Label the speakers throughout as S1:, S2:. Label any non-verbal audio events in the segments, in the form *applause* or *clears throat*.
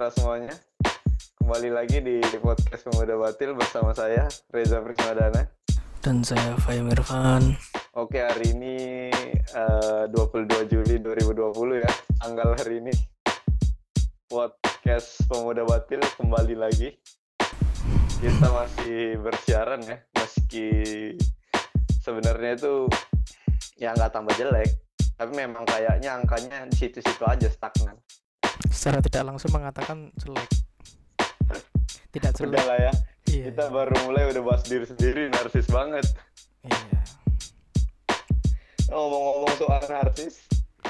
S1: sejahtera semuanya. Kembali lagi di podcast Pemuda Batil bersama saya Reza Prismadana.
S2: Dan saya Fahim Irfan.
S1: Oke, hari ini eh, 22 Juli 2020 ya. Tanggal hari ini podcast Pemuda Batil kembali lagi. Kita masih bersiaran ya, meski sebenarnya itu ya nggak tambah jelek, tapi memang kayaknya angkanya di situ-situ aja stagnan.
S2: Secara tidak langsung mengatakan jelek. Tidak
S1: Udah
S2: jelek.
S1: lah ya,
S2: Iya.
S1: kita baru mulai udah bahas diri sendiri, narsis banget.
S2: Iya.
S1: Ngomong-ngomong soal narsis,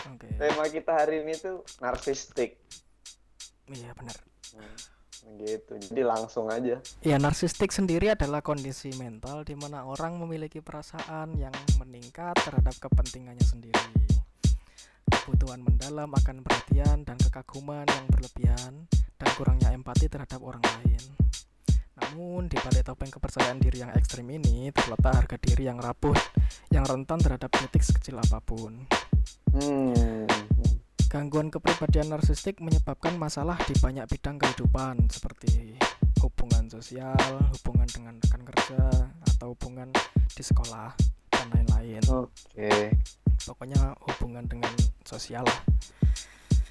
S2: Oke.
S1: tema kita hari ini tuh narsistik.
S2: Iya benar.
S1: Gitu, jadi langsung aja.
S2: Ya narsistik sendiri adalah kondisi mental di mana orang memiliki perasaan yang meningkat terhadap kepentingannya sendiri. Kebutuhan mendalam akan perhatian dan kekaguman yang berlebihan dan kurangnya empati terhadap orang lain. Namun di balik topeng kepercayaan diri yang ekstrim ini terletak harga diri yang rapuh yang rentan terhadap kritik sekecil apa
S1: pun.
S2: Gangguan kepribadian narsistik menyebabkan masalah di banyak bidang kehidupan seperti hubungan sosial, hubungan dengan rekan kerja, atau hubungan di sekolah dan lain-lain.
S1: Oke.
S2: Pokoknya hubungan dengan sosial lah.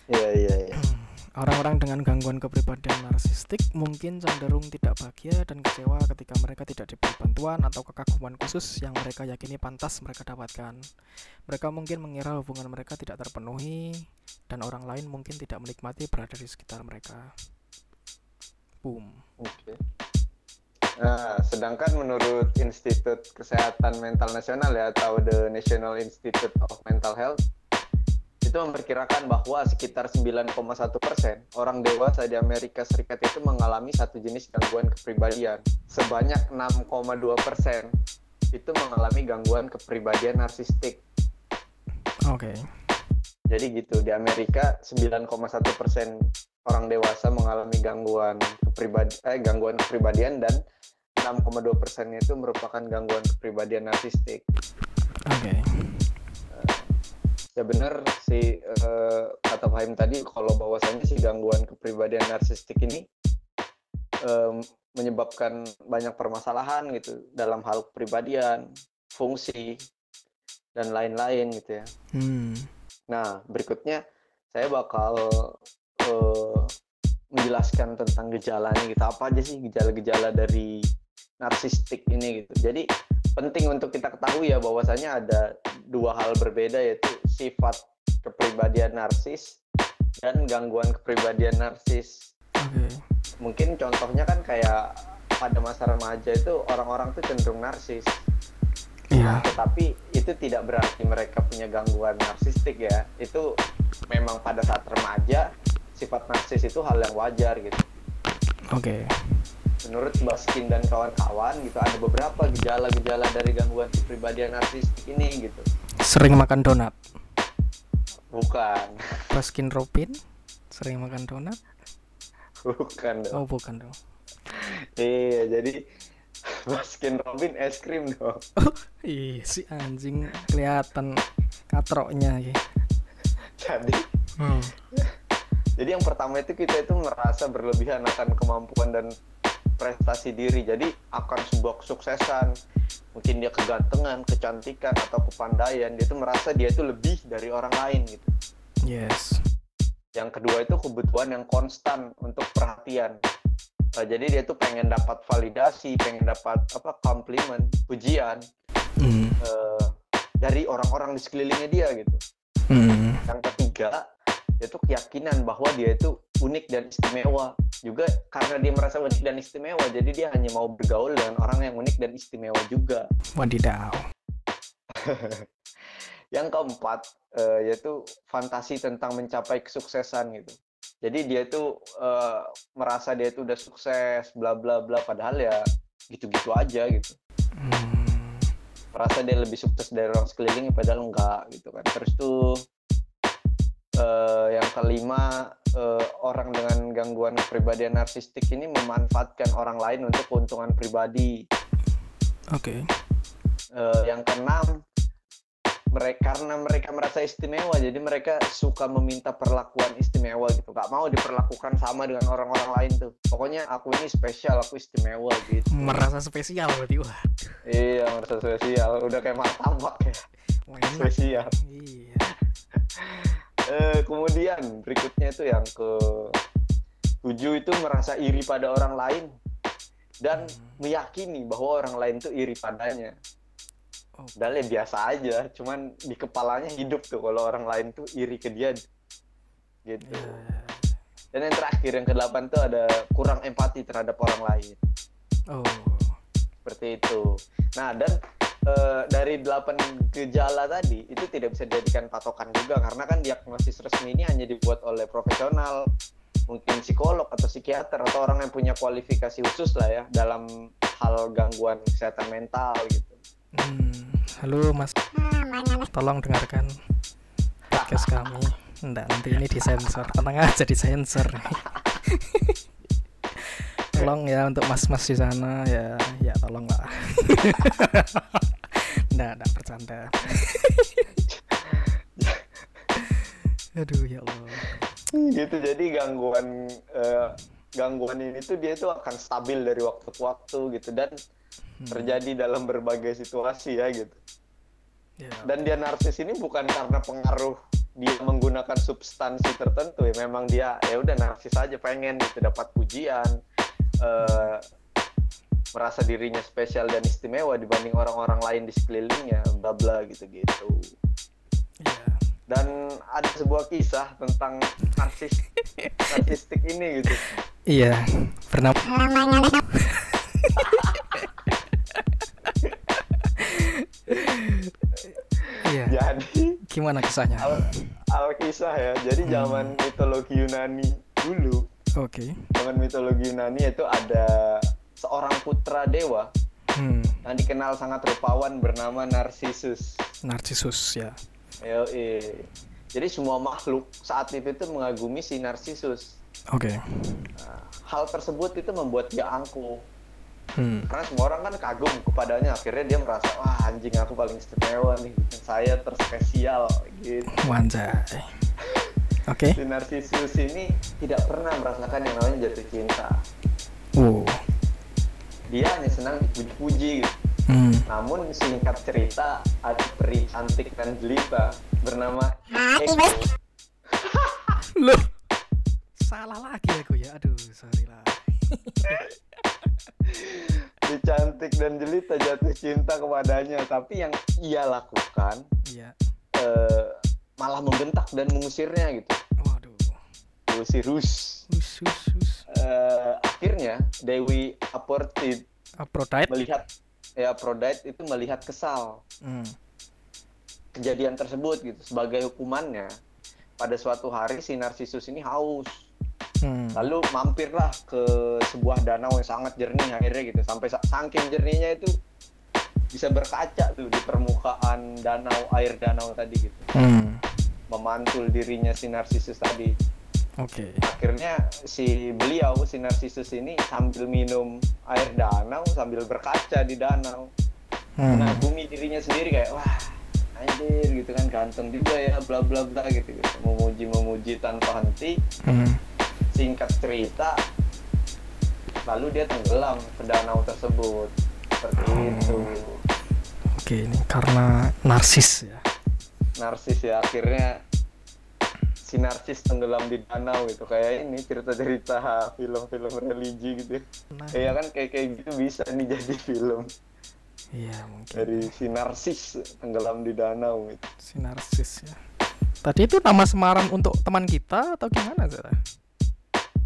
S1: Iya, iya, iya. *clears throat*
S2: Orang-orang dengan gangguan kepribadian narsistik mungkin cenderung tidak bahagia dan kecewa ketika mereka tidak diberi bantuan atau kekaguman khusus yang mereka yakini pantas mereka dapatkan. Mereka mungkin mengira hubungan mereka tidak terpenuhi dan orang lain mungkin tidak menikmati berada di sekitar mereka. Boom.
S1: Oke. Nah, sedangkan menurut Institut Kesehatan Mental Nasional ya atau the National Institute of Mental Health itu memperkirakan bahwa sekitar 9,1 persen orang dewasa di Amerika Serikat itu mengalami satu jenis gangguan kepribadian. Sebanyak 6,2 persen itu mengalami gangguan kepribadian narsistik.
S2: Oke.
S1: Jadi gitu di Amerika 9,1 persen orang dewasa mengalami gangguan kepribadi eh, gangguan kepribadian dan 6,2 persen itu merupakan gangguan kepribadian narsistik.
S2: Oke.
S1: Ya benar si eh, kata Fahim tadi kalau bahwasannya si gangguan kepribadian narsistik ini em, menyebabkan banyak permasalahan gitu dalam hal kepribadian, fungsi dan lain-lain gitu ya.
S2: Hmm.
S1: Nah, berikutnya saya bakal eh, menjelaskan tentang gejalanya gitu. Apa aja sih gejala-gejala dari narsistik ini gitu. Jadi penting untuk kita ketahui ya bahwasanya ada dua hal berbeda yaitu sifat kepribadian narsis dan gangguan kepribadian narsis.
S2: Oke.
S1: Mungkin contohnya kan kayak pada masa remaja itu orang-orang tuh cenderung narsis.
S2: Iya.
S1: Tetapi itu tidak berarti mereka punya gangguan narsistik ya. Itu memang pada saat remaja sifat narsis itu hal yang wajar gitu.
S2: Oke.
S1: Menurut Baskin dan kawan-kawan gitu ada beberapa gejala-gejala dari gangguan kepribadian narsistik ini gitu.
S2: Sering makan donat.
S1: Bukan, *laughs*
S2: Baskin Robin sering makan donat?
S1: bukan dong.
S2: Oh, bukan dong.
S1: Iya, jadi *laughs* Baskin Robin es krim dong. *laughs*
S2: Ih, si anjing kelihatan katroknya ya.
S1: Jadi
S2: Hmm.
S1: Jadi yang pertama itu kita itu merasa berlebihan akan kemampuan dan prestasi diri. Jadi akan sebuah kesuksesan, mungkin dia kegantengan, kecantikan atau kepandaian, dia itu merasa dia itu lebih dari orang lain gitu.
S2: Yes.
S1: Yang kedua itu kebutuhan yang konstan untuk perhatian. Eh, jadi dia tuh pengen dapat validasi, pengen dapat apa komplimen, pujian
S2: Hmm.
S1: eh, dari orang-orang di sekelilingnya dia gitu.
S2: Hmm.
S1: Yang ketiga, itu keyakinan bahwa dia itu unik dan istimewa. Juga karena dia merasa unik dan istimewa, jadi dia hanya mau bergaul dengan orang yang unik dan istimewa juga.
S2: Wadidaw. *laughs*
S1: Yang keempat, eh, yaitu fantasi tentang mencapai kesuksesan gitu. Jadi dia itu eh, merasa dia itu udah sukses, bla bla bla, padahal ya gitu-gitu aja gitu.
S2: Hmm.
S1: merasa dia lebih sukses dari orang sekeliling padahal enggak gitu kan terus tuh eh, yang kelima eh, orang dengan gangguan kepribadian narsistik ini memanfaatkan orang lain untuk keuntungan pribadi.
S2: Oke.
S1: Eh, yang keenam mereka karena mereka merasa istimewa jadi mereka suka meminta perlakuan istimewa gitu. Gak mau diperlakukan sama dengan orang-orang lain tuh. Pokoknya aku ini spesial aku istimewa gitu.
S2: Merasa spesial berarti wah.
S1: Iya merasa spesial. Udah kayak martabak ya. Spesial.
S2: Iya
S1: Eh, kemudian berikutnya itu yang ke tujuh itu merasa iri pada orang lain dan meyakini bahwa orang lain tuh iri padanya.
S2: Oh.
S1: Padahal ya biasa aja, cuman di kepalanya hidup tuh kalau orang lain tuh iri ke dia gitu.
S2: Iya.
S1: Dan yang terakhir yang kedelapan tuh ada kurang empati terhadap orang lain.
S2: oh
S1: Seperti itu. Nah, dan eh, dari delapan gejala tadi itu tidak bisa dijadikan patokan juga karena kan diagnosis resmi ini hanya dibuat oleh profesional, mungkin psikolog atau psikiater atau orang yang punya kualifikasi khusus lah ya dalam hal gangguan kesehatan mental gitu.
S2: Hmm, halo Mas, tolong dengarkan podcast kami. Enggak, nanti ini disensor. Tenang aja disensor. *laughs* tolong ya untuk mas-mas di sana ya, ya tolong lah. Enggak, *laughs* enggak bercanda. Aduh ya Allah.
S1: gitu jadi gangguan eh, gangguan ini tuh dia tuh akan stabil dari waktu ke waktu gitu dan
S2: Hmm,
S1: terjadi dalam berbagai situasi ya gitu.
S2: ya.
S1: dan dia narsis ini bukan karena pengaruh dia menggunakan substansi tertentu ya memang dia ya udah narsis aja pengen gitu dapat pujian eh, merasa dirinya spesial dan istimewa dibanding orang-orang lain di sekelilingnya bla bla gitu gitu
S2: Iya.
S1: dan ada sebuah kisah tentang narsis narsistik *laughs* ini gitu
S2: Iya, pernah Iya,
S1: jadi
S2: gimana kisahnya?
S1: al, al kisah ya jadi zaman mitologi Yunani dulu
S2: Oke.
S1: zaman mitologi Yunani itu ada seorang putra dewa
S2: Hmm,
S1: yang dikenal sangat rupawan bernama Narcissus.
S2: Narcissus ya.
S1: Yoi. Jadi semua makhluk saat itu itu mengagumi si Narcissus.
S2: Oke.
S1: Nah, hal tersebut itu membuat dia angkuh.
S2: Hmm.
S1: Karena semua orang kan kagum kepadanya. Akhirnya dia merasa, wah anjing aku paling istimewa nih. Saya terspesial gitu.
S2: Wanjai. *laughs* Oke.
S1: Si Narcissus ini tidak pernah merasakan yang namanya jatuh cinta.
S2: Wow.
S1: Dia hanya senang dipuji-puji gitu.
S2: Hmm.
S1: Namun singkat cerita ada peri cantik dan jelita bernama Eko. *laughs*
S2: Loh. Salah lagi aku ya. Aduh, sorry lah. *laughs*
S1: Si cantik dan jelita jatuh cinta kepadanya, tapi yang ia lakukan
S2: Iya.
S1: eh, malah membentak dan mengusirnya gitu. Diusir Rus.
S2: Hus hus hus.
S1: Eh, akhirnya Dewi Aphrodite
S2: Aphrodite.
S1: melihat ya Aphrodite itu melihat kesal
S2: Hmm.
S1: kejadian tersebut gitu sebagai hukumannya pada suatu hari si Narcissus ini haus
S2: Hmm.
S1: lalu mampirlah ke sebuah danau yang sangat jernih akhirnya gitu sampai sa- saking jernihnya itu bisa berkaca tuh di permukaan danau air danau tadi gitu
S2: Hmm.
S1: memantul dirinya si Narcissus tadi
S2: Oke.
S1: akhirnya si beliau si Narcissus ini sambil minum air danau sambil berkaca di danau
S2: Hmm.
S1: mengagumi dirinya sendiri kayak wah anjir gitu kan ganteng juga ya bla bla bla gitu, gitu. memuji memuji tanpa henti
S2: Hmm.
S1: singkat cerita lalu dia tenggelam ke danau tersebut seperti itu
S2: Oke, ini karena narsis ya.
S1: narsis ya akhirnya si narsis tenggelam di danau gitu kayak ini cerita-cerita film-film religi gitu
S2: Nah,
S1: ya kan kayak kayak gitu bisa nih jadi film
S2: iya mungkin
S1: dari si narsis tenggelam di danau gitu.
S2: si narsis ya. Tadi itu nama semaran untuk teman kita atau gimana Zara?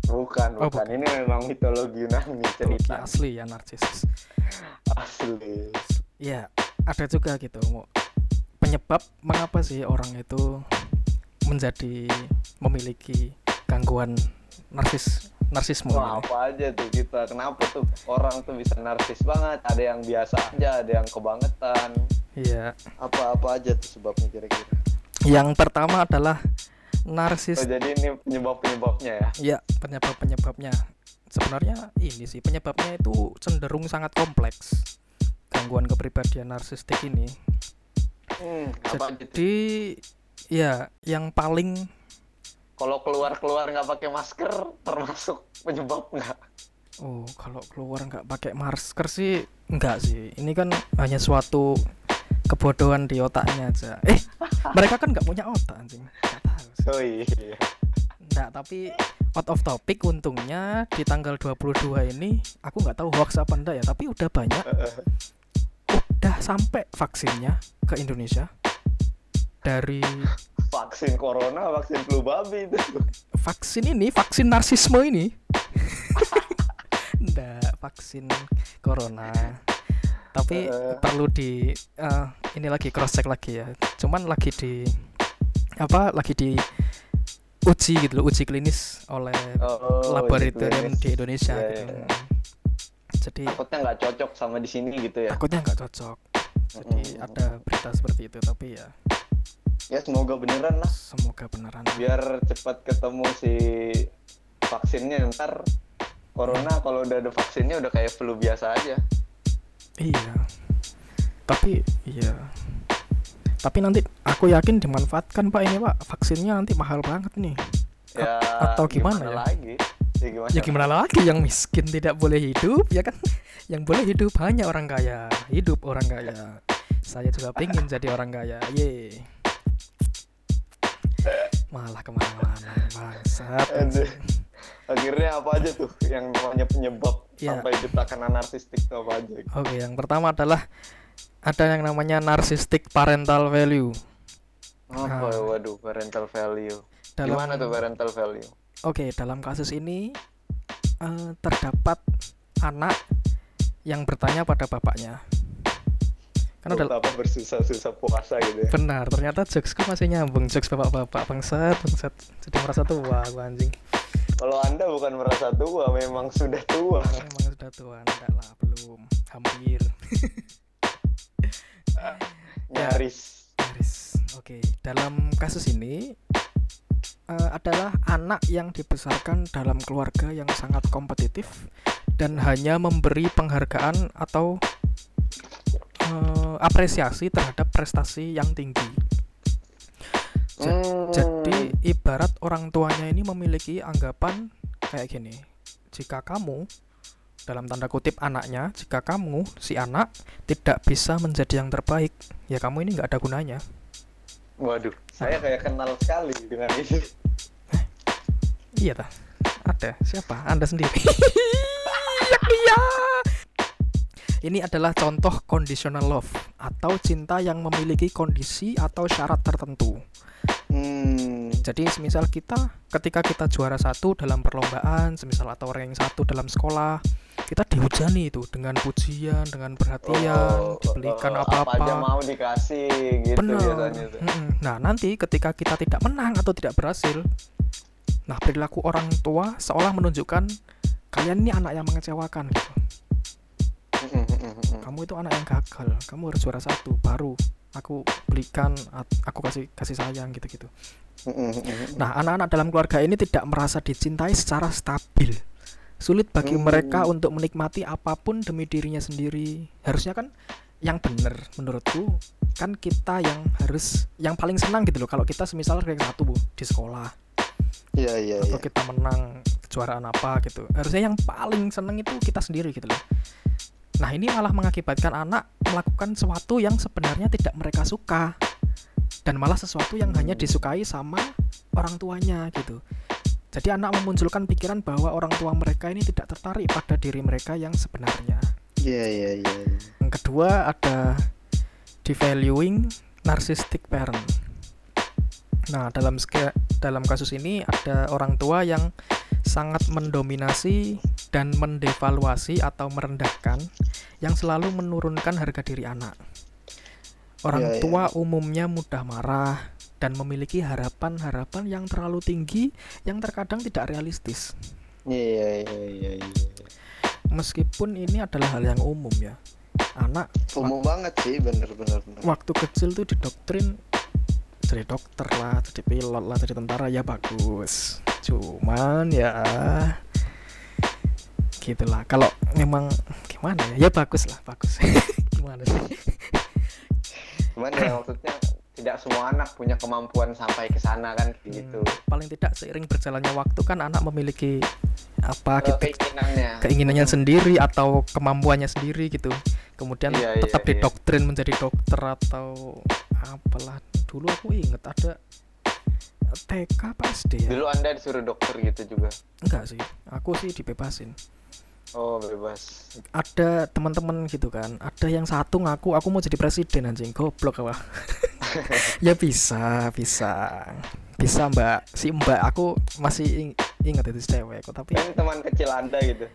S1: bukan
S2: Oh,
S1: bukan ini memang mitologi Yunani
S2: Oke,
S1: cerita
S2: asli ya narsis.
S1: asli
S2: Ya, ada juga gitu. Mau penyebab mengapa sih orang itu menjadi memiliki gangguan narsis narsisme?
S1: Wah,
S2: ini?
S1: apa aja tuh kita kenapa tuh orang tuh bisa narsis banget ada yang biasa aja ada yang kebangetan
S2: Iya.
S1: apa-apa aja tuh sebabnya kira-kira
S2: Yang pertama adalah
S1: oh,
S2: narsis.
S1: jadi ini penyebab-penyebabnya ya
S2: Ya, penyebab-penyebabnya. Sebenarnya ini sih penyebabnya itu cenderung sangat kompleks. Gangguan kepribadian narsistik ini.
S1: Hmm, apa gitu?
S2: Jadi ya yang paling
S1: Kalau keluar-keluar nggak pakai masker termasuk penyebab nggak?
S2: oh kalau keluar nggak pakai masker sih enggak sih. Ini kan hanya suatu kebodohan di otaknya aja. Eh, *laughs* mereka kan nggak punya otak anjing. Nggak.
S1: Oh iya.
S2: Nggak, tapi out of topic untungnya di tanggal 22 ini aku nggak tahu hoax apa enggak ya, tapi udah banyak udah sampai vaksinnya ke Indonesia dari
S1: Vaksin corona, vaksin flu babi itu.
S2: vaksin ini vaksin narsisme ini *laughs* nggak vaksin corona tapi
S1: Eh.
S2: perlu di eh, ini lagi cross check lagi ya cuman lagi di apa lagi di uji gitu loh uji klinis oleh
S1: Oh,
S2: laboratorium
S1: uji klinis.
S2: di Indonesia
S1: Iya,
S2: gitu
S1: iya.
S2: jadi
S1: Takutnya nggak cocok sama di sini gitu ya.
S2: takutnya nggak cocok jadi
S1: Mm-mm.
S2: ada berita seperti itu tapi ya
S1: Ya semoga beneran lah.
S2: semoga beneran
S1: Biar cepat ketemu si vaksinnya ntar corona kalau udah ada vaksinnya udah kayak flu biasa aja.
S2: Iya. Tapi iya. Tapi nanti aku yakin dimanfaatkan Pak ini Pak. Vaksinnya nanti mahal banget nih.
S1: Ya
S2: atau gimana ya?
S1: lagi? Ya gimana?
S2: Ya gimana lagi yang miskin tidak boleh hidup ya kan? Yang boleh hidup hanya orang kaya. Hidup orang kaya. Saya juga pengen jadi orang kaya. Ye. Malah ke mana-mana
S1: bangsat. Akhirnya apa aja tuh yang namanya penyebab
S2: Ya.
S1: sampai kita kena narsistik tuh apa aja?
S2: Oke, yang pertama adalah ada yang namanya narcissistic parental value.
S1: Apa
S2: Ah.
S1: waduh parental value.
S2: Dalam-
S1: Gimana tuh parental value?
S2: Oke, dalam kasus ini eh, terdapat anak yang bertanya pada bapaknya. Karena adalah
S1: apa bersusah-susah puasa gitu ya.
S2: benar, ternyata jokesku masih nyambung jokes bapak-bapak bangsat, bangsat. Jadi merasa tua aku anjing.
S1: Kalau Anda bukan merasa tua, memang sudah tua.
S2: Emang sudah tua, enggak lah, belum, hampir. *laughs*
S1: Nyaris.
S2: Garis. Oke, dalam kasus ini eh, adalah anak yang dibesarkan dalam keluarga yang sangat kompetitif dan hanya memberi penghargaan atau eh, apresiasi terhadap prestasi yang tinggi. Ja-
S1: Hmm.
S2: Jadi ibarat orang tuanya ini memiliki anggapan kayak gini. Jika kamu dalam tanda kutip anaknya, jika kamu si anak tidak bisa menjadi yang terbaik, ya kamu ini nggak ada gunanya.
S1: Waduh, saya kayak kenal sekali dengan ini.
S2: Iya ta? Ada. Siapa? Anda sendiri. *laughs* Iya. Ini adalah contoh conditional love atau cinta yang memiliki kondisi atau syarat tertentu.
S1: Hmm.
S2: Jadi semisal kita ketika kita juara satu dalam perlombaan, semisal atau ranking satu dalam sekolah, kita dihujani itu dengan pujian, dengan perhatian,
S1: Oh,
S2: dibelikan
S1: oh, Apa aja
S2: apa-apa.
S1: mau dikasih gitu
S2: Benar.
S1: biasanya tuh.
S2: Nah, nanti ketika kita tidak menang atau tidak berhasil, nah perilaku orang tua seolah menunjukkan kalian ini anak yang mengecewakan gitu. Kamu itu anak yang gagal. Kamu harus juara satu, baru aku belikan, aku kasih kasih sayang gitu-gitu.
S1: Hmm, hmm.
S2: Nah, anak-anak dalam keluarga ini tidak merasa dicintai secara stabil. Sulit bagi mereka untuk menikmati apa pun demi dirinya sendiri. Harusnya kan yang benar menurutku kan kita yang harus yang paling senang gitu loh kalau kita semisal rank satu Bu, di sekolah
S1: Iya iya
S2: atau kita menang kejuaraan apa gitu. Harusnya yang paling seneng itu kita sendiri gitu loh. Nah, ini malah mengakibatkan anak melakukan sesuatu yang sebenarnya tidak mereka suka dan malah sesuatu yang hanya disukai sama orang tuanya gitu. Jadi anak memunculkan pikiran bahwa orang tua mereka ini tidak tertarik pada diri mereka yang sebenarnya.
S1: Iya iya iya.
S2: Yang kedua ada devaluing narcissistic parent. Nah, dalam dalam kasus ini ada orang tua yang sangat mendominasi dan mendevaluasi atau merendahkan yang selalu menurunkan harga diri anak. Orang
S1: Iya, iya.
S2: tua umumnya mudah marah dan memiliki harapan-harapan yang terlalu tinggi yang terkadang tidak realistis.
S1: Iya iya iya iya.
S2: Meskipun ini adalah hal yang umum ya. Anak
S1: Umum banget sih, bener bener bener.
S2: waktu kecil tuh didoktrin jadi dokter lah, jadi pilot lah, jadi tentara ya bagus. Cuman ya gitulah. Kalau memang gimana ya? Ya bagus lah, bagus. *laughs* gimana sih?
S1: Cuman ya maksudnya semua anak punya kemampuan sampai ke sana kan kayak gitu.
S2: Hmm, paling tidak seiring berjalannya waktu kan anak memiliki apa
S1: Eh,
S2: gitu
S1: keinginannya.
S2: keinginannya sendiri atau kemampuannya sendiri gitu kemudian
S1: Iya, iya,
S2: tetap
S1: iya.
S2: didoktrin menjadi dokter atau apalah dulu aku inget ada TK apa SD ya
S1: Dulu Anda disuruh dokter gitu juga.
S2: enggak sih aku sih dibebasin
S1: Oh, bebas.
S2: ada teman-teman gitu kan ada yang satu ngaku aku mau jadi presiden anjing goblok apa *laughs* ya bisa bisa bisa mbak si mbak aku masih ing- ingat itu cewek kok tapi
S1: Kan teman kecil Anda gitu.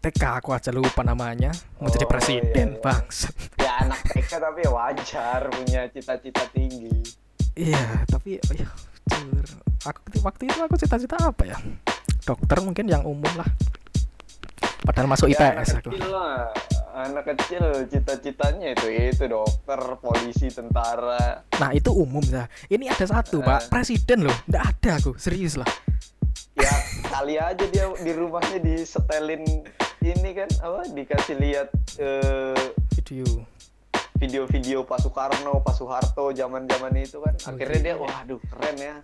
S2: TK aku aja lupa namanya mau jadi
S1: Oh,
S2: presiden
S1: iya, iya.
S2: bangsat
S1: Ya anak TK tapi ya wajar punya cita-cita tinggi.
S2: Iya, tapi jujur. Aku waktu itu aku cita-cita apa ya? Dokter mungkin yang umum lah. Padahal masuk
S1: Ya, anak
S2: aku.
S1: kecil lah. Anak kecil cita-citanya itu itu dokter, polisi, tentara.
S2: Nah itu umum ya. Ini ada satu
S1: Eh.
S2: pak, presiden loh. Nggak ada aku, serius lah.
S1: Ya kali aja dia di rumahnya disetelin ini kan apa dikasih lihat eh,
S2: Video.
S1: video-video Pak Soekarno, Pak Soeharto zaman-zaman itu kan.
S2: Oh,
S1: Akhirnya dia
S2: iya.
S1: waduh keren ya.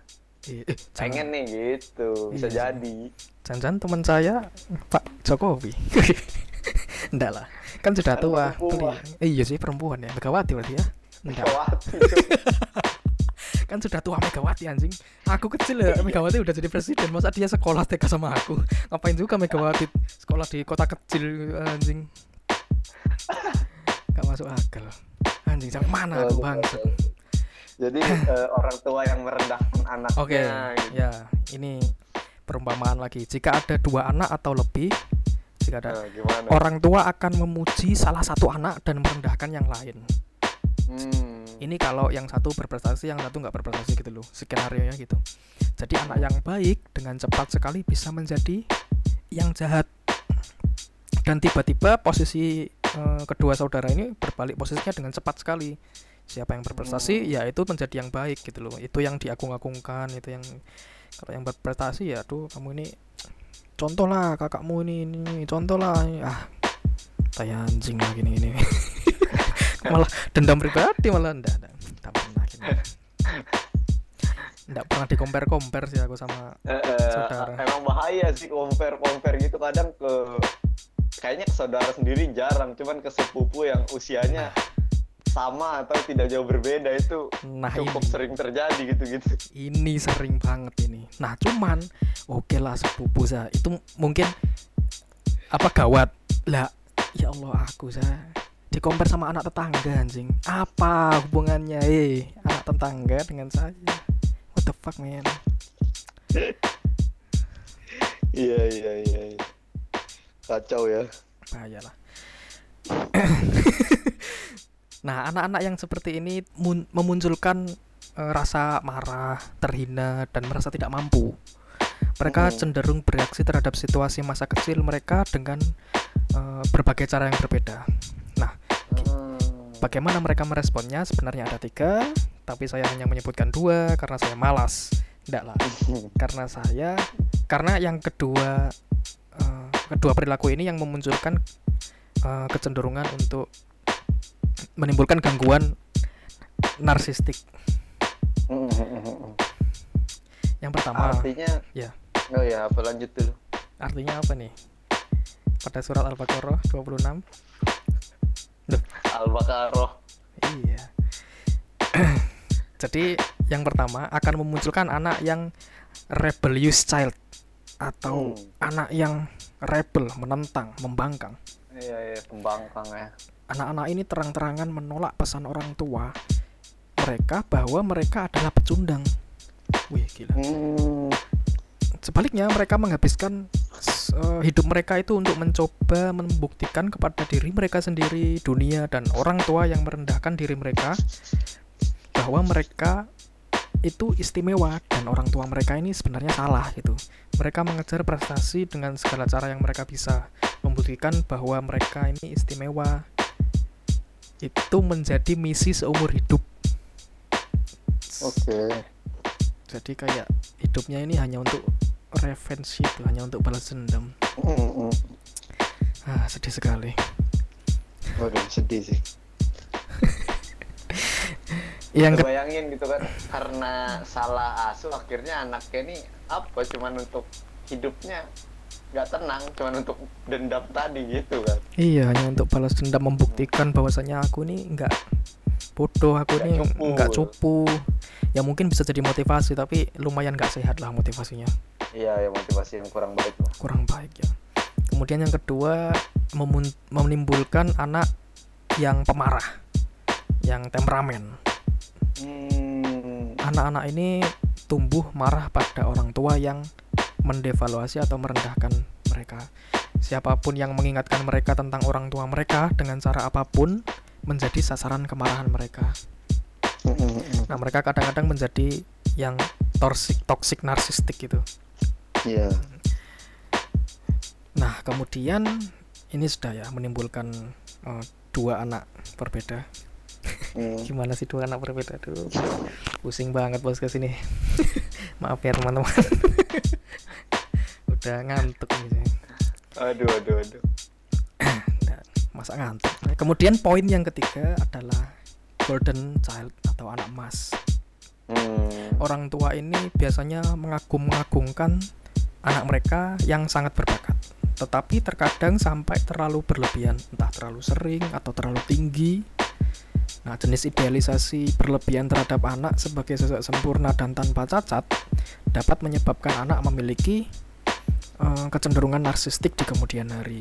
S2: Eh,
S1: Pengen nih gitu. Bisa
S2: Iya
S1: jadi.
S2: Jangan-jangan teman saya Pak Jokowi. *laughs* Enggak lah, kan sudah
S1: Kan
S2: tua.
S1: perempuan.
S2: Eh, iya sih perempuan ya, Megawati berarti ya. Enggak,
S1: Megawati. *laughs*
S2: kan sudah tua Megawati anjing. Aku kecil ya, Megawati udah jadi presiden. Masa dia sekolah TK sama aku? Ngapain juga Megawati sekolah di kota kecil anjing? Gak masuk akal. Anjing sampai mana aku
S1: betul. Jadi eh, orang tua yang merendahkan anaknya.
S2: Oke,
S1: gitu.
S2: ya ini perumpamaan lagi. Jika ada dua anak atau lebih, jika ada
S1: Nah, gimana?
S2: orang tua akan memuji salah satu anak dan merendahkan yang lain.
S1: Hmm.
S2: Ini kalau yang satu berprestasi, yang satu nggak berprestasi gitu loh. Skenario nya gitu. Jadi anak yang baik dengan cepat sekali bisa menjadi yang jahat. Dan tiba-tiba posisi eh, kedua saudara ini berbalik posisinya dengan cepat sekali. Siapa yang berprestasi,
S1: Hmm.
S2: ya itu menjadi yang baik gitu loh. Itu yang diagung-agungkan, itu yang kalau yang berprestasi ya, tuh kamu ini contoh lah kakakmu ini ini, ini. contoh lah ah kayak anjing lah gini gini *laughs* malah dendam pribadi malah enggak enggak pernah gini enggak pernah di compare compare sih aku sama
S1: Eh, eh,
S2: Saudara.
S1: emang bahaya sih compare compare gitu kadang ke kayaknya ke saudara sendiri jarang cuman ke sepupu yang usianya sama atau tidak jauh berbeda itu
S2: nah
S1: cukup
S2: ini.
S1: sering terjadi gitu-gitu.
S2: Ini sering banget ini. Nah cuman oke lah sepupu saya itu mungkin apa gawat? Lah ya Allah aku saya di compare sama anak tetangga anjing. Apa hubungannya eh anak tetangga dengan saya? What the fuck man?
S1: Iya iya iya iya. kacau ya.
S2: Bahaya lah *laughs* nah anak-anak yang seperti ini mun- memunculkan eh, rasa marah terhina dan merasa tidak mampu. Mereka
S1: Mhm.
S2: cenderung bereaksi terhadap situasi masa kecil mereka dengan eh, berbagai cara yang berbeda. Nah
S1: Hmm.
S2: bagaimana mereka meresponnya? Sebenarnya ada tiga tapi saya hanya menyebutkan dua karena saya malas. Tidak lah. Karena saya karena yang kedua eh, kedua perilaku ini yang memunculkan eh, kecenderungan untuk menimbulkan gangguan narsistik. Yang pertama
S1: artinya
S2: ya.
S1: oh ya apa lanjut dulu?
S2: Artinya apa nih? Pada surat al-baqarah 26
S1: al-baqarah.
S2: Iya. *clears throat* Jadi yang pertama akan memunculkan anak yang rebellious child atau
S1: Hmm.
S2: anak yang rebel menentang membangkang.
S1: Iya iya pembangkang ya
S2: anak-anak ini terang-terangan menolak pesan orang tua mereka bahwa mereka adalah pecundang. Wih, gila.
S1: hmm.
S2: Sebaliknya, mereka menghabiskan eh, hidup mereka itu untuk mencoba membuktikan kepada diri mereka sendiri, dunia, dan orang tua yang merendahkan diri mereka bahwa mereka itu istimewa dan orang tua mereka ini sebenarnya salah gitu. Mereka mengejar prestasi dengan segala cara yang mereka bisa, membuktikan bahwa mereka ini istimewa. Itu menjadi misi seumur hidup.
S1: oke
S2: Jadi kayak hidupnya ini hanya untuk revenge itu, hanya untuk balas dendam.
S1: Hmm, hmm.
S2: Ah, sedih sekali.
S1: Waduh, sedih sih
S2: yang ke-
S1: bayangin gitu kan karena salah asuh akhirnya anaknya ini apa cuman untuk hidupnya nggak tenang cuman untuk dendam tadi gitu kan
S2: iya hanya untuk balas dendam membuktikan bahwasanya aku nih nggak bodoh aku
S1: Nggak
S2: nih nggak cupu. Ya mungkin bisa jadi motivasi tapi lumayan nggak sehat lah motivasinya.
S1: Iya ya motivasi yang kurang baik lah
S2: kurang baik ya. Kemudian yang kedua menimbulkan anak yang pemarah yang temperamen.
S1: Hmm,
S2: anak-anak ini tumbuh marah pada orang tua yang mendevaluasi atau merendahkan mereka. Siapa pun yang mengingatkan mereka tentang orang tua mereka dengan cara apa pun menjadi sasaran kemarahan mereka. Nah, mereka kadang-kadang menjadi yang toxic, toxic narsistik gitu.
S1: iya
S2: Nah, kemudian ini sudah ya menimbulkan eh, dua anak berbeda.
S1: Hmm. *laughs*
S2: Gimana sih dua anak berbeda tuh? Pusing banget bos ke sini. *laughs* Maaf ya teman-teman. *laughs* Udah ngantuk nih
S1: aduh aduh aduh
S2: masa ngantuk. Kemudian poin yang ketiga adalah golden child atau anak emas.
S1: hmm.
S2: Orang tua ini biasanya mengagum-agungkan anak mereka yang sangat berbakat. Tetapi terkadang sampai terlalu berlebihan, entah terlalu sering atau terlalu tinggi. Nah, jenis idealisasi berlebihan terhadap anak sebagai sosok sempurna dan tanpa cacat dapat menyebabkan anak memiliki eh, kecenderungan narsistik di kemudian hari.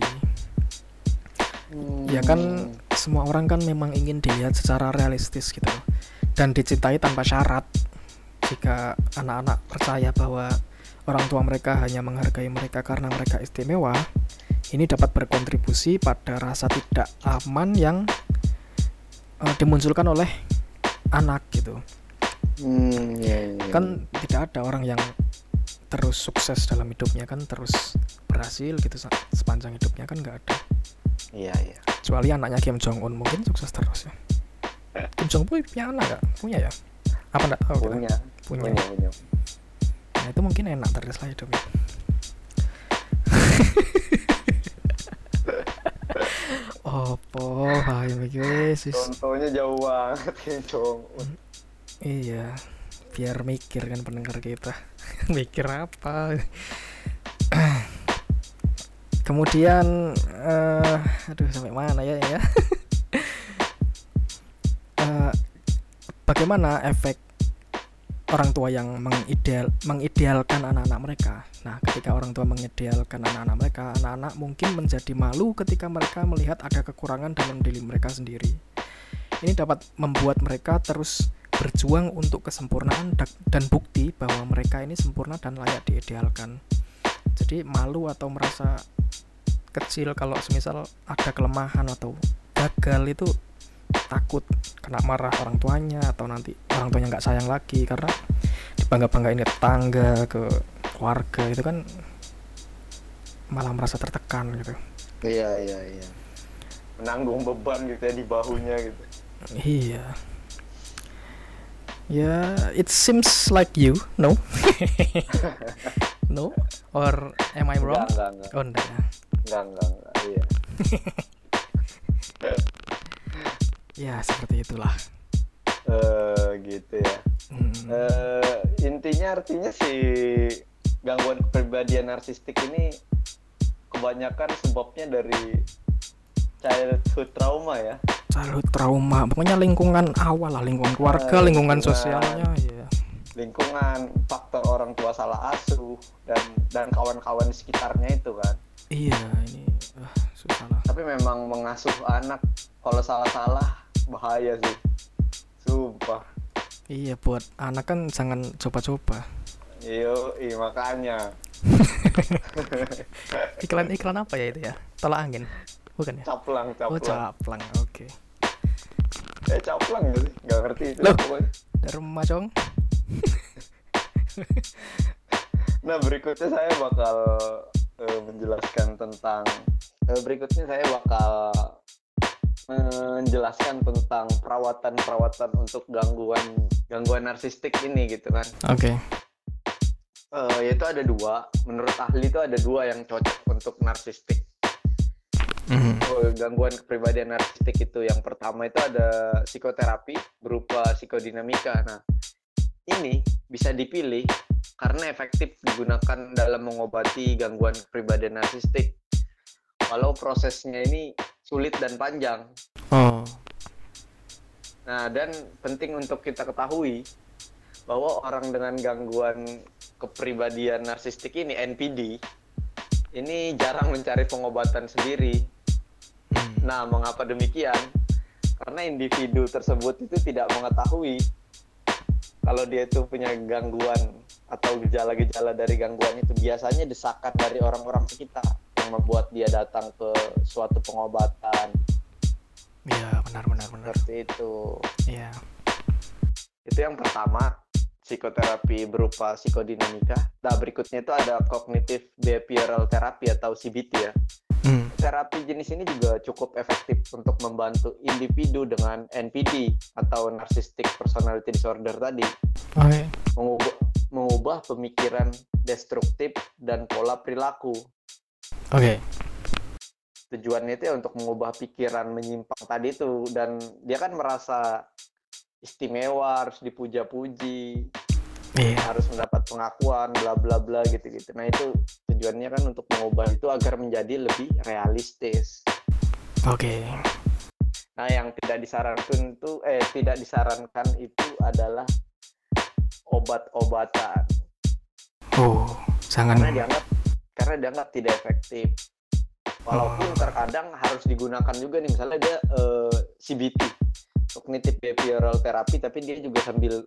S2: Ya kan semua orang kan memang ingin dilihat secara realistis gitu. Dan dicintai tanpa syarat. Jika anak-anak percaya bahwa orang tua mereka hanya menghargai mereka karena mereka istimewa, ini dapat berkontribusi pada rasa tidak aman yang eh, dimunculkan oleh anak gitu.
S1: Hmm, iya, iya.
S2: Kan tidak ada orang yang terus sukses dalam hidupnya kan terus berhasil gitu sepanjang hidupnya kan nggak ada.
S1: iya iya.
S2: Kecuali anaknya Kim Jong Un mungkin sukses terus ya. Kim Jong Un punya anak gak? punya ya? Apa enggak tahu kita?
S1: punya
S2: punya.
S1: Punya punya.
S2: Nah itu mungkin enak terus lah hidupnya. *laughs* Opo hai wis.
S1: contohnya jauh banget Kim Jong Un
S2: iya biar mikir kan pendengar kita. *laughs* Mikir apa? *clears throat* Kemudian eh aduh sampai mana ya ya? *laughs* Eh, bagaimana efek orang tua yang mengideal mengidealkan anak-anak mereka? Nah ketika orang tua mengidealkan anak-anak mereka anak-anak mungkin menjadi malu ketika mereka melihat ada kekurangan dalam diri mereka sendiri. Ini dapat membuat mereka terus berjuang untuk kesempurnaan da- dan bukti bahwa mereka ini sempurna dan layak diidealkan. Jadi malu atau merasa kecil kalau semisal ada kelemahan atau gagal itu takut kena marah orang tuanya atau nanti orang tuanya nggak sayang lagi karena dibangga banggain ke tetangga ke keluarga itu kan malah merasa tertekan gitu.
S1: iya iya iya menanggung beban gitu ya di bahunya gitu
S2: Iya. Ya, it seems like you, no? *laughs* no? Or am I wrong?
S1: enggak enggak enggak
S2: Oh, enggak
S1: enggak enggak, enggak. iya *laughs*
S2: Ya, seperti itulah.
S1: Eh, gitu ya
S2: Hmm.
S1: Eh, intinya artinya si gangguan kepribadian narsistik ini kebanyakan sebabnya dari childhood trauma ya
S2: Childhood trauma, pokoknya lingkungan awal lah, lingkungan keluarga,
S1: Ah,
S2: lingkungan
S1: lingkungan.
S2: sosialnya, ya.
S1: lingkungan faktor orang tua salah asuh dan dan kawan-kawan di sekitarnya itu kan
S2: Iya, ini ah, susah lah.
S1: tapi memang mengasuh anak kalau salah-salah bahaya sih sumpah
S2: Iya, buat anak kan jangan coba-coba.
S1: iya makanya *laughs*
S2: Iklan-iklan apa ya itu ya? Tolak angin. Bukan ya?
S1: caplang
S2: Oh,
S1: caplang
S2: caplang. Oke.
S1: eh caplang nggak sih nggak ngerti itu
S2: Loh. Dharma Cong. *laughs*
S1: Nah berikutnya saya bakal eh, menjelaskan tentang eh, berikutnya saya bakal menjelaskan tentang perawatan-perawatan untuk gangguan gangguan narsistik ini gitu kan.
S2: Oke.
S1: Eh, yaitu ada dua. Menurut ahli itu ada dua yang cocok untuk narsistik.
S2: Mhm.
S1: Oh, gangguan kepribadian narsistik itu yang pertama itu ada psikoterapi berupa psikodinamika. Nah, ini bisa dipilih karena efektif digunakan dalam mengobati gangguan kepribadian narsistik. Walau prosesnya ini sulit dan panjang.
S2: Oh.
S1: Nah, dan penting untuk kita ketahui bahwa orang dengan gangguan kepribadian narsistik ini NPD ini jarang mencari pengobatan sendiri. Nah, mengapa demikian? Karena individu tersebut itu tidak mengetahui kalau dia itu punya gangguan atau gejala-gejala dari gangguan itu biasanya desakan dari orang-orang sekitar yang membuat dia datang ke suatu pengobatan
S2: Iya, benar benar benar.
S1: seperti itu.
S2: Iya.
S1: Itu yang pertama, psikoterapi berupa psikodinamika. Nah, berikutnya itu ada cognitive behavioral therapy atau CBT ya. Terapi jenis ini juga cukup efektif untuk membantu individu dengan NPD atau narcissistic personality disorder tadi
S2: Oke.
S1: mengubah, mengubah pemikiran destruktif dan pola perilaku.
S2: Oke.
S1: Tujuannya itu ya untuk mengubah pikiran menyimpang tadi itu dan dia kan merasa istimewa, harus dipuja-puji,
S2: Iya.
S1: harus mendapat pengakuan bla bla bla gitu-gitu. Nah, itu tujuannya kan untuk mengubah itu agar menjadi lebih realistis.
S2: Oke.
S1: Nah, yang tidak disarankan itu eh tidak disarankan itu adalah obat-obatan
S2: Oh, jangan.
S1: karena dianggap karena dianggap tidak efektif. Walaupun
S2: Oh.
S1: terkadang harus digunakan juga nih misalnya dia eh, CBT, cognitive behavioral therapy tapi dia juga sambil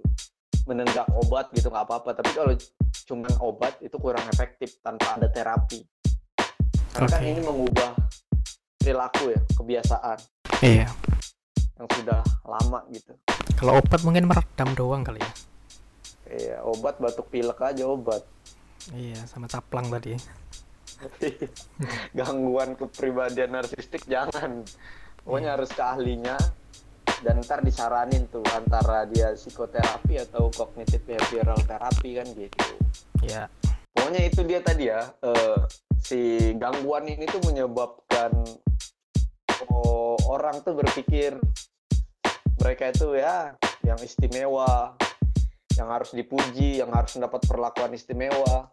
S1: menenggak obat gitu nggak apa-apa. Tapi kalau cuman obat itu kurang efektif tanpa ada terapi. Karena kan
S2: Oke.
S1: ini mengubah perilaku ya, kebiasaan
S2: Iya.
S1: yang sudah lama gitu.
S2: Kalau obat mungkin meredam doang kali ya.
S1: Iya, obat batuk pilek aja obat.
S2: Iya, sama caplang tadi. *laughs*
S1: Gangguan kepribadian narsistik jangan. Pokoknya harus ke ahlinya dan ntar disaranin tuh antara dia psikoterapi atau cognitive behavioral therapy kan gitu.
S2: Ya.
S1: Pokoknya itu dia tadi ya, eh, si gangguan ini tuh menyebabkan oh, orang tuh berpikir mereka itu ya yang istimewa, yang harus dipuji, yang harus mendapat perlakuan istimewa,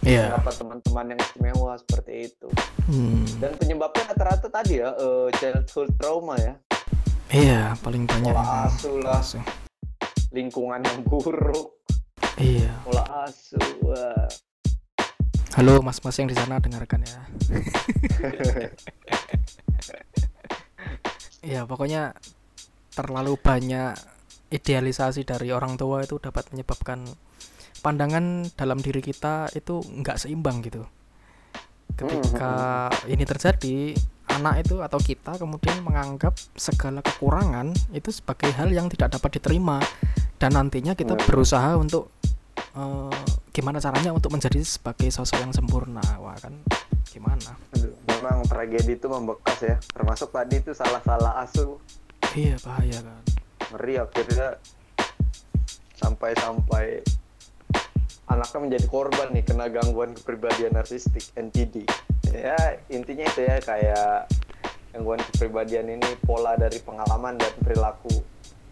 S2: Iya.
S1: mendapat teman-teman yang istimewa seperti itu.
S2: Hmm.
S1: Dan penyebabnya rata-rata tadi ya eh, childhood trauma ya,
S2: Iya, paling banyak.
S1: pola asuh lah,
S2: Asuh.
S1: lingkungan yang buruk,
S2: Iya.
S1: pola asuh. wah.
S2: Halo mas-mas yang di sana dengarkan ya. *laughs* Iya, pokoknya terlalu banyak idealisasi dari orang tua itu dapat menyebabkan pandangan dalam diri kita itu nggak seimbang gitu. Ketika ini terjadi, anak itu atau kita kemudian menganggap segala kekurangan itu sebagai hal yang tidak dapat diterima dan nantinya kita
S1: Benar.
S2: berusaha untuk eh, gimana caranya untuk menjadi sebagai sosok yang sempurna. Wah, kan gimana?
S1: Memang tragedi itu membekas ya, termasuk tadi itu salah-salah asuh.
S2: Iya, bahaya kan.
S1: ngeri akhirnya sampai-sampai anaknya menjadi korban nih kena gangguan kepribadian narsistik NPD ya intinya itu ya kayak gangguan kepribadian ini pola dari pengalaman dan perilaku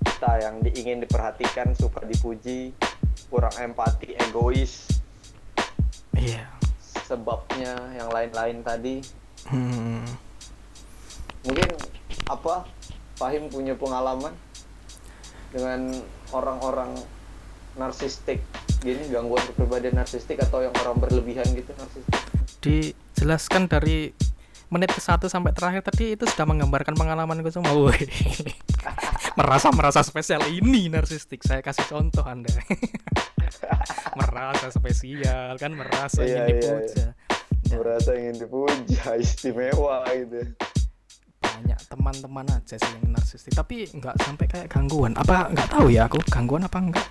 S1: kita yang diingin diperhatikan suka dipuji kurang empati egois
S2: Iya.
S1: sebabnya yang lain-lain tadi
S2: Hmm.
S1: mungkin apa Fahim punya pengalaman dengan orang-orang narsistik gini gangguan kepribadian narsistik atau yang orang berlebihan gitu narsistik
S2: Dijelaskan dari menit ke satu sampai terakhir tadi itu sudah menggambarkan pengalamanku semua. Woi. *laughs* merasa merasa spesial ini narsistik. Saya kasih contoh Anda. *laughs* merasa spesial kan merasa
S1: Iya,
S2: ingin
S1: iya,
S2: dipuja. Ya,
S1: merasa ingin dipuja *laughs* istimewa gitu
S2: banyak teman-teman aja sih yang narsistik tapi nggak sampai kayak gangguan apa nggak tahu ya aku gangguan apa enggak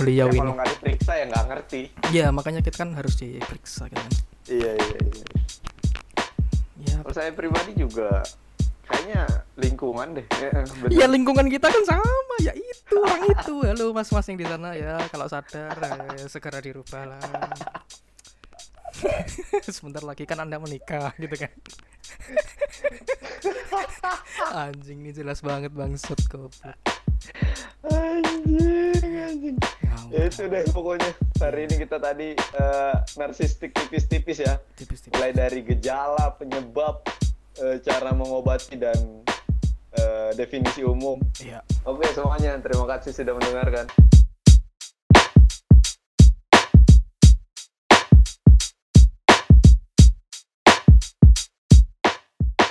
S2: beliau
S1: ya,
S2: ini.
S1: kalau nggak diperiksa ya nggak ngerti.
S2: Ya makanya kita kan harus diperiksa kan.
S1: Iya iya iya.
S2: Ya
S1: kalau saya pribadi juga kayaknya lingkungan deh. Ya, bener.
S2: ya lingkungan kita kan sama. Ya itu orang itu. Halo mas-mas yang di sana ya kalau sadar eh, segera dirubah lah *laughs* sebentar lagi kan anda menikah gitu kan. *laughs* Anjing ini jelas banget bangsat goblok
S1: anjing anjing. Ya itu deh pokoknya. Hari ini kita tadi eh, narsistik tipis-tipis ya.
S2: Tipis-tipis.
S1: Mulai dari gejala penyebab eh, cara mengobati dan eh, definisi umum.
S2: Iya.
S1: Oke semuanya. Terima kasih sudah mendengarkan